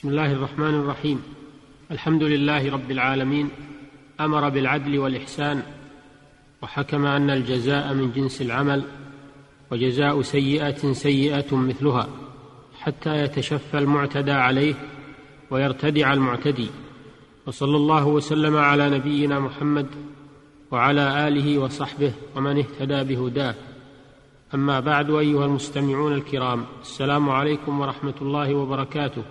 بسم الله الرحمن الرحيم. الحمد لله رب العالمين. أمر بالعدل والإحسان وحكم أن الجزاء من جنس العمل وجزاء سيئة سيئة مثلها حتى يتشفى المعتدى عليه ويرتدع المعتدي. وصلى الله وسلم على نبينا محمد وعلى آله وصحبه ومن اهتدى بهداه. أما بعد أيها المستمعون الكرام السلام عليكم ورحمة الله وبركاته.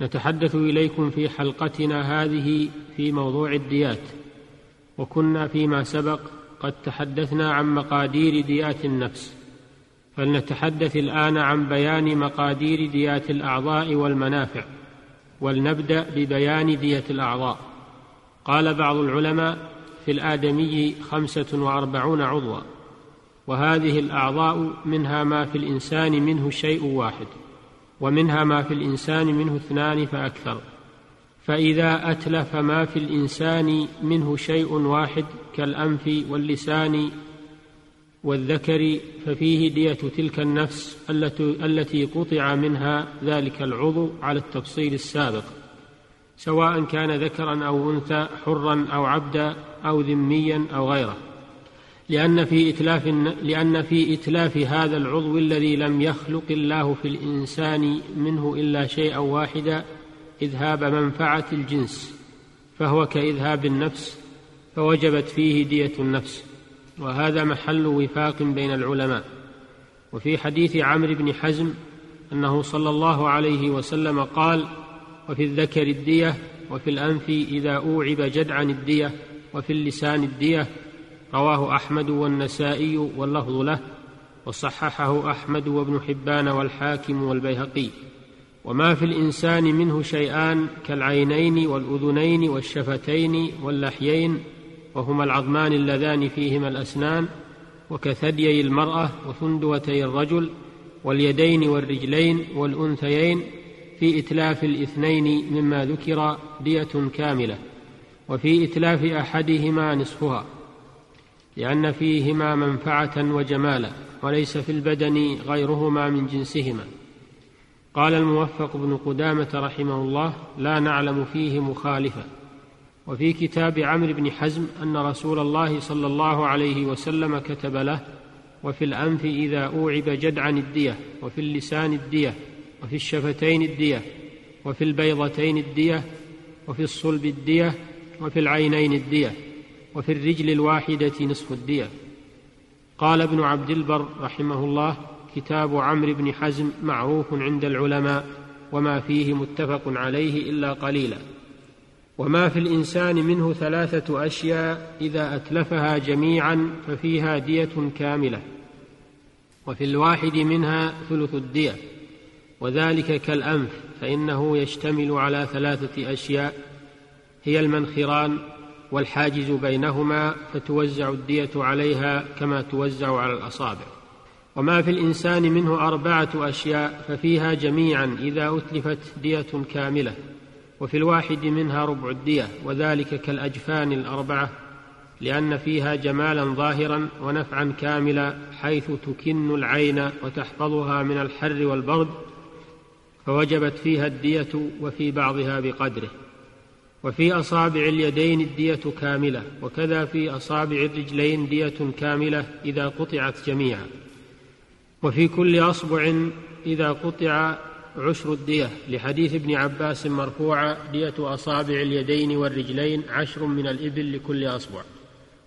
نتحدث إليكم في حلقتنا هذه في موضوع الديات وكنا فيما سبق قد تحدثنا عن مقادير ديات النفس فلنتحدث الآن عن بيان مقادير ديات الأعضاء والمنافع ولنبدأ ببيان دية الأعضاء. قال بعض العلماء في الآدمي خمسة وأربعون عضوا وهذه الأعضاء منها ما في الإنسان منه شيء واحد. ومنها ما في الإنسان منه اثنان فأكثر. فإذا أتلف ما في الإنسان منه شيء واحد كالأنف واللسان والذكر ففيه دية تلك النفس التي قطع منها ذلك العضو على التفصيل السابق سواء كان ذكرا أو أنثى حرا أو عبدا أو ذميا أو غيره. لأن في إتلاف لأن في إتلاف هذا العضو الذي لم يخلق الله في الإنسان منه إلا شيئا واحدا إذهاب منفعة الجنس فهو كإذهاب النفس فوجبت فيه دية النفس وهذا محل وفاق بين العلماء. وفي حديث عمرو بن حزم أنه صلى الله عليه وسلم قال وفي الذكر الدية وفي الأنف إذا أوعب جدعا الدية وفي اللسان الدية رواه أحمد والنسائي واللفظ له وصححه أحمد وابن حبان والحاكم والبيهقي. وما في الإنسان منه شيئان كالعينين والأذنين والشفتين واللحيين وهما العظمان اللذان فيهما الأسنان وكثديي المرأة وثندوتي الرجل واليدين والرجلين والأنثيين في إتلاف الاثنين مما ذكر دية كاملة وفي إتلاف أحدهما نصفها. لأن فيهما منفعة وجمالا وليس في البدن غيرهما من جنسهما. قال الموفق بن قدامة رحمه الله لا نعلم فيه مخالفا وفي كتاب عمرو بن حزم أن رسول الله صلى الله عليه وسلم كتب له وفي الأنف إذا أوعب جدعا الدية وفي اللسان الدية وفي الشفتين الدية وفي البيضتين الدية وفي الصلب الدية وفي العينين الدية. وفي الرجل الواحدة نصف الدية. قال ابن عبد البر رحمه الله كتاب عمرو بن حزم معروف عند العلماء وما فيه متفق عليه إلا قليلا. وما في الإنسان منه ثلاثة أشياء إذا أتلفها جميعا ففيها دية كاملة. وفي الواحد منها ثلث الدية. وذلك كالأنف فإنه يشتمل على ثلاثة أشياء هي المنخران والحاجز بينهما فتوزع الدية عليها كما توزع على الأصابع. وما في الإنسان منه أربعة أشياء ففيها جميعا إذا أتلفت دية كاملة وفي الواحد منها ربع الدية وذلك كالأجفان الأربعة لأن فيها جمالا ظاهرا ونفعا كاملا حيث تكن العين وتحفظها من الحر والبرد فوجبت فيها الدية وفي بعضها بقدره. وفي أصابع اليدين الدية كاملة وكذا في أصابع الرجلين دية كاملة إذا قطعت جميعا. وفي كل أصبع إذا قطع عشر الدية. لحديث ابن عباس مرفوعا دية أصابع اليدين والرجلين عشر من الإبل لكل أصبع.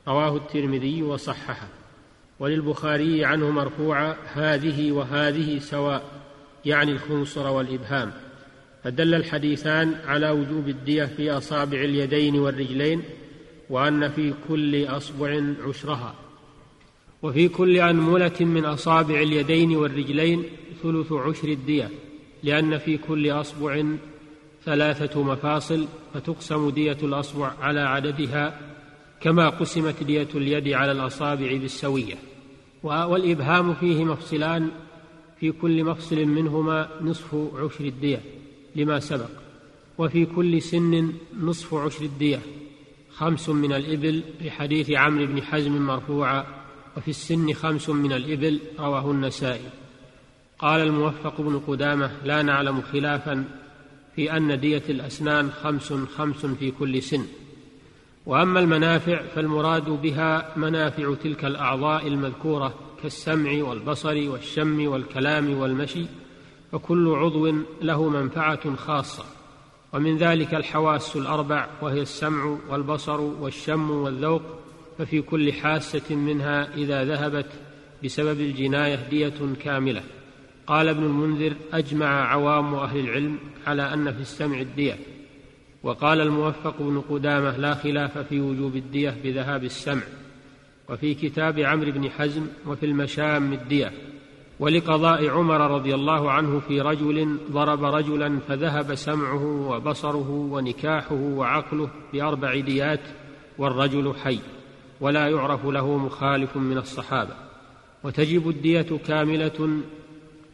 رواه الترمذي وصححه. وللبخاري عنه مرفوعا هذه وهذه سواء يعني الخنصر والإبهام. فدل الحديثان على وجوب الدية في أصابع اليدين والرجلين وأن في كل أصبع عشرها. وفي كل أنملة من أصابع اليدين والرجلين ثلث عشر الدية لأن في كل أصبع ثلاثة مفاصل فتقسم دية الأصبع على عددها كما قسمت دية اليد على الأصابع بالسوية. والإبهام فيه مفصلان في كل مفصل منهما نصف عشر الدية. لما سبق. وفي كل سن نصف عشر الدية. خمس من الإبل لحديث عمرو بن حزم مرفوعا. وفي السن خمس من الإبل رواه النسائي. قال الموفق بن قدامة لا نعلم خلافا في أن دية الأسنان خمس خمس في كل سن. وأما المنافع فالمراد بها منافع تلك الأعضاء المذكورة كالسمع والبصر والشم والكلام والمشي. فكل عضو له منفعة خاصة. ومن ذلك الحواس الأربع وهي السمع والبصر والشم والذوق ففي كل حاسة منها إذا ذهبت بسبب الجناية دية كاملة. قال ابن المنذر أجمع عوام أهل العلم على أن في السمع الدية. وقال الموفق بن قدامة لا خلاف في وجوب الدية بذهاب السمع. وفي كتاب عمرو بن حزم وفي المشام الدية. ولقضاء عمر رضي الله عنه في رجل ضرب رجلا فذهب سمعه وبصره ونكاحه وعقله بأربع ديات والرجل حي ولا يعرف له مخالف من الصحابة. وتجب الدية كاملة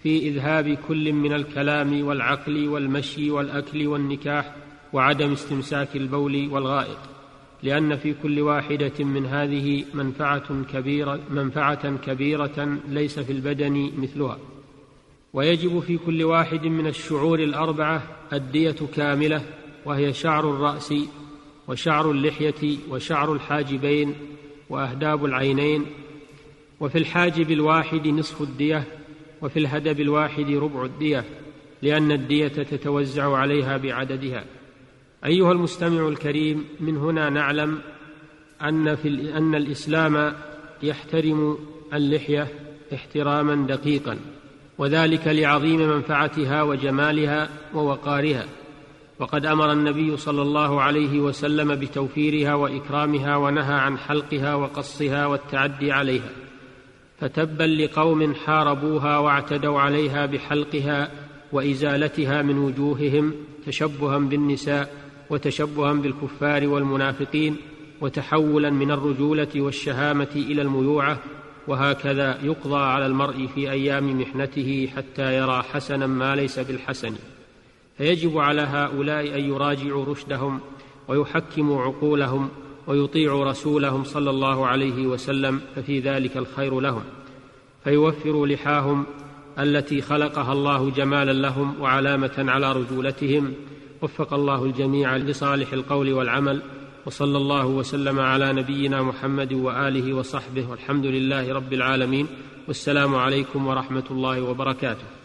في إذهاب كل من الكلام والعقل والمشي والأكل والنكاح وعدم استمساك البول والغائط. لأن في كل واحدة من هذه منفعة كبيره منفعة كبيرة ليس في البدن مثلها. ويجب في كل واحد من الشعور الأربعة الدية كاملة وهي شعر الرأس وشعر اللحية وشعر الحاجبين وأهداب العينين. وفي الحاجب الواحد نصف الدية وفي الهدب الواحد ربع الدية لأن الدية تتوزع عليها بعددها. أيها المستمع الكريم من هنا نعلم أن في أن الإسلام يحترم اللحية احتراما دقيقا وذلك لعظيم منفعتها وجمالها ووقارها. وقد أمر النبي صلى الله عليه وسلم بتوفيرها وإكرامها ونهى عن حلقها وقصها والتعدي عليها. فتبا لقوم حاربوها واعتدوا عليها بحلقها وإزالتها من وجوههم تشبها بالنساء وتشبها بالكفار والمنافقين وتحولا من الرجولة والشهامة إلى الميوعة وهكذا يقضى على المرء في أيام محنته حتى يرى حسنا ما ليس بالحسن. فيجب على هؤلاء أن يراجعوا رشدهم ويحكموا عقولهم ويطيعوا رسولهم صلى الله عليه وسلم ففي ذلك الخير لهم. فيوفروا لحاهم التي خلقها الله جمالا لهم وعلامة على رجولتهم وفق الله الجميع لصالح القول والعمل وصلى الله وسلم على نبينا محمد وآله وصحبه والحمد لله رب العالمين والسلام عليكم ورحمة الله وبركاته.